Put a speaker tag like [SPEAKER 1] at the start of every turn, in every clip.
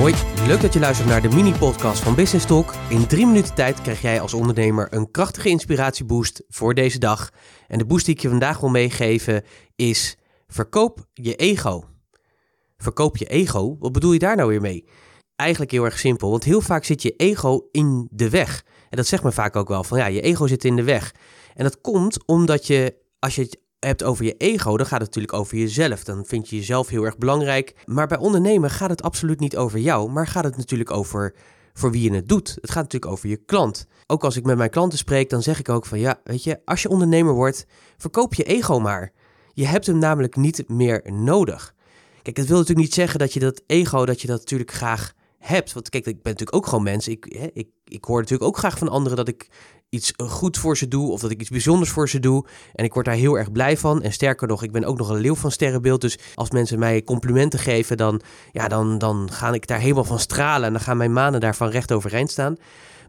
[SPEAKER 1] Hoi, leuk dat je luistert naar de mini-podcast van Business Talk. In drie minuten tijd krijg jij als ondernemer een krachtige inspiratieboost voor deze dag. En de boost die ik je vandaag wil meegeven is: verkoop je ego. Verkoop je ego? Wat bedoel je daar nou weer mee? Eigenlijk heel erg simpel, want heel vaak zit je ego in de weg. En dat zegt men vaak ook wel van ja, je ego zit in de weg. En dat komt omdat je, als je het hebt over je ego, dan gaat het natuurlijk over jezelf. Dan vind je jezelf heel erg belangrijk. Maar bij ondernemen gaat het absoluut niet over jou, maar gaat het natuurlijk over voor wie je het doet. Het gaat natuurlijk over je klant. Ook als ik met mijn klanten spreek, dan zeg ik ook van ja, weet je, als je ondernemer wordt, verkoop je ego maar. Je hebt hem namelijk niet meer nodig. Kijk, het wil natuurlijk niet zeggen dat je dat ego, dat je dat natuurlijk graag hebt. Want kijk, ik ben natuurlijk ook gewoon mens. Ik, ik, ik hoor natuurlijk ook graag van anderen dat ik iets goed voor ze doe of dat ik iets bijzonders voor ze doe. En ik word daar heel erg blij van. En sterker nog, ik ben ook nog een leeuw van sterrenbeeld. Dus als mensen mij complimenten geven, dan, ja, dan, dan ga ik daar helemaal van stralen. En dan gaan mijn manen daarvan recht overeind staan.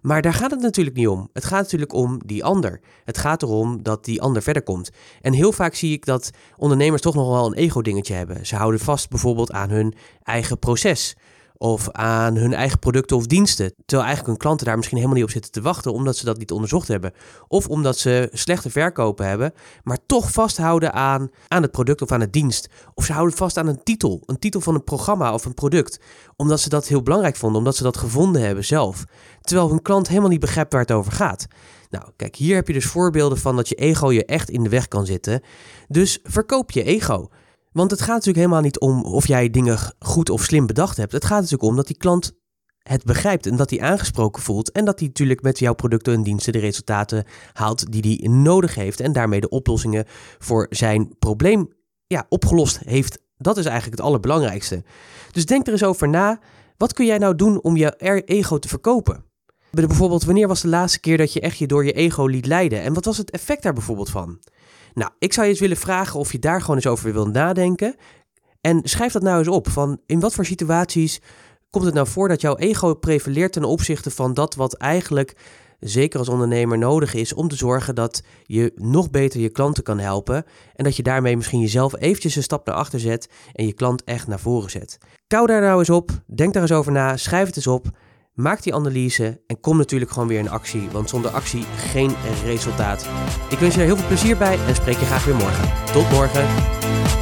[SPEAKER 1] Maar daar gaat het natuurlijk niet om. Het gaat natuurlijk om die ander. Het gaat erom dat die ander verder komt. En heel vaak zie ik dat ondernemers toch nog wel een ego-dingetje hebben. Ze houden vast bijvoorbeeld aan hun eigen proces of aan hun eigen producten of diensten. Terwijl eigenlijk hun klanten daar misschien helemaal niet op zitten te wachten, omdat ze dat niet onderzocht hebben. Of omdat ze slechte verkopen hebben, maar toch vasthouden aan, aan het product of aan het dienst. Of ze houden vast aan een titel, een titel van een programma of een product, omdat ze dat heel belangrijk vonden, omdat ze dat gevonden hebben zelf. Terwijl hun klant helemaal niet begrijpt waar het over gaat. Nou, kijk, hier heb je dus voorbeelden van dat je ego je echt in de weg kan zitten. Dus verkoop je ego. Want het gaat natuurlijk helemaal niet om of jij dingen goed of slim bedacht hebt. Het gaat natuurlijk om dat die klant het begrijpt en dat hij aangesproken voelt. En dat hij natuurlijk met jouw producten en diensten de resultaten haalt die hij nodig heeft. En daarmee de oplossingen voor zijn probleem ja, opgelost heeft. Dat is eigenlijk het allerbelangrijkste. Dus denk er eens over na. Wat kun jij nou doen om je ego te verkopen? Bijvoorbeeld, wanneer was de laatste keer dat je echt je door je ego liet leiden? En wat was het effect daar bijvoorbeeld van? Nou, ik zou je eens willen vragen of je daar gewoon eens over wil nadenken. En schrijf dat nou eens op. Van in wat voor situaties komt het nou voor dat jouw ego prevaleert ten opzichte van dat wat eigenlijk, zeker als ondernemer, nodig is om te zorgen dat je nog beter je klanten kan helpen. En dat je daarmee misschien jezelf eventjes een stap naar achter zet en je klant echt naar voren zet. Kou daar nou eens op, denk daar eens over na, schrijf het eens op. Maak die analyse en kom natuurlijk gewoon weer in actie, want zonder actie geen resultaat. Ik wens je er heel veel plezier bij en spreek je graag weer morgen. Tot morgen.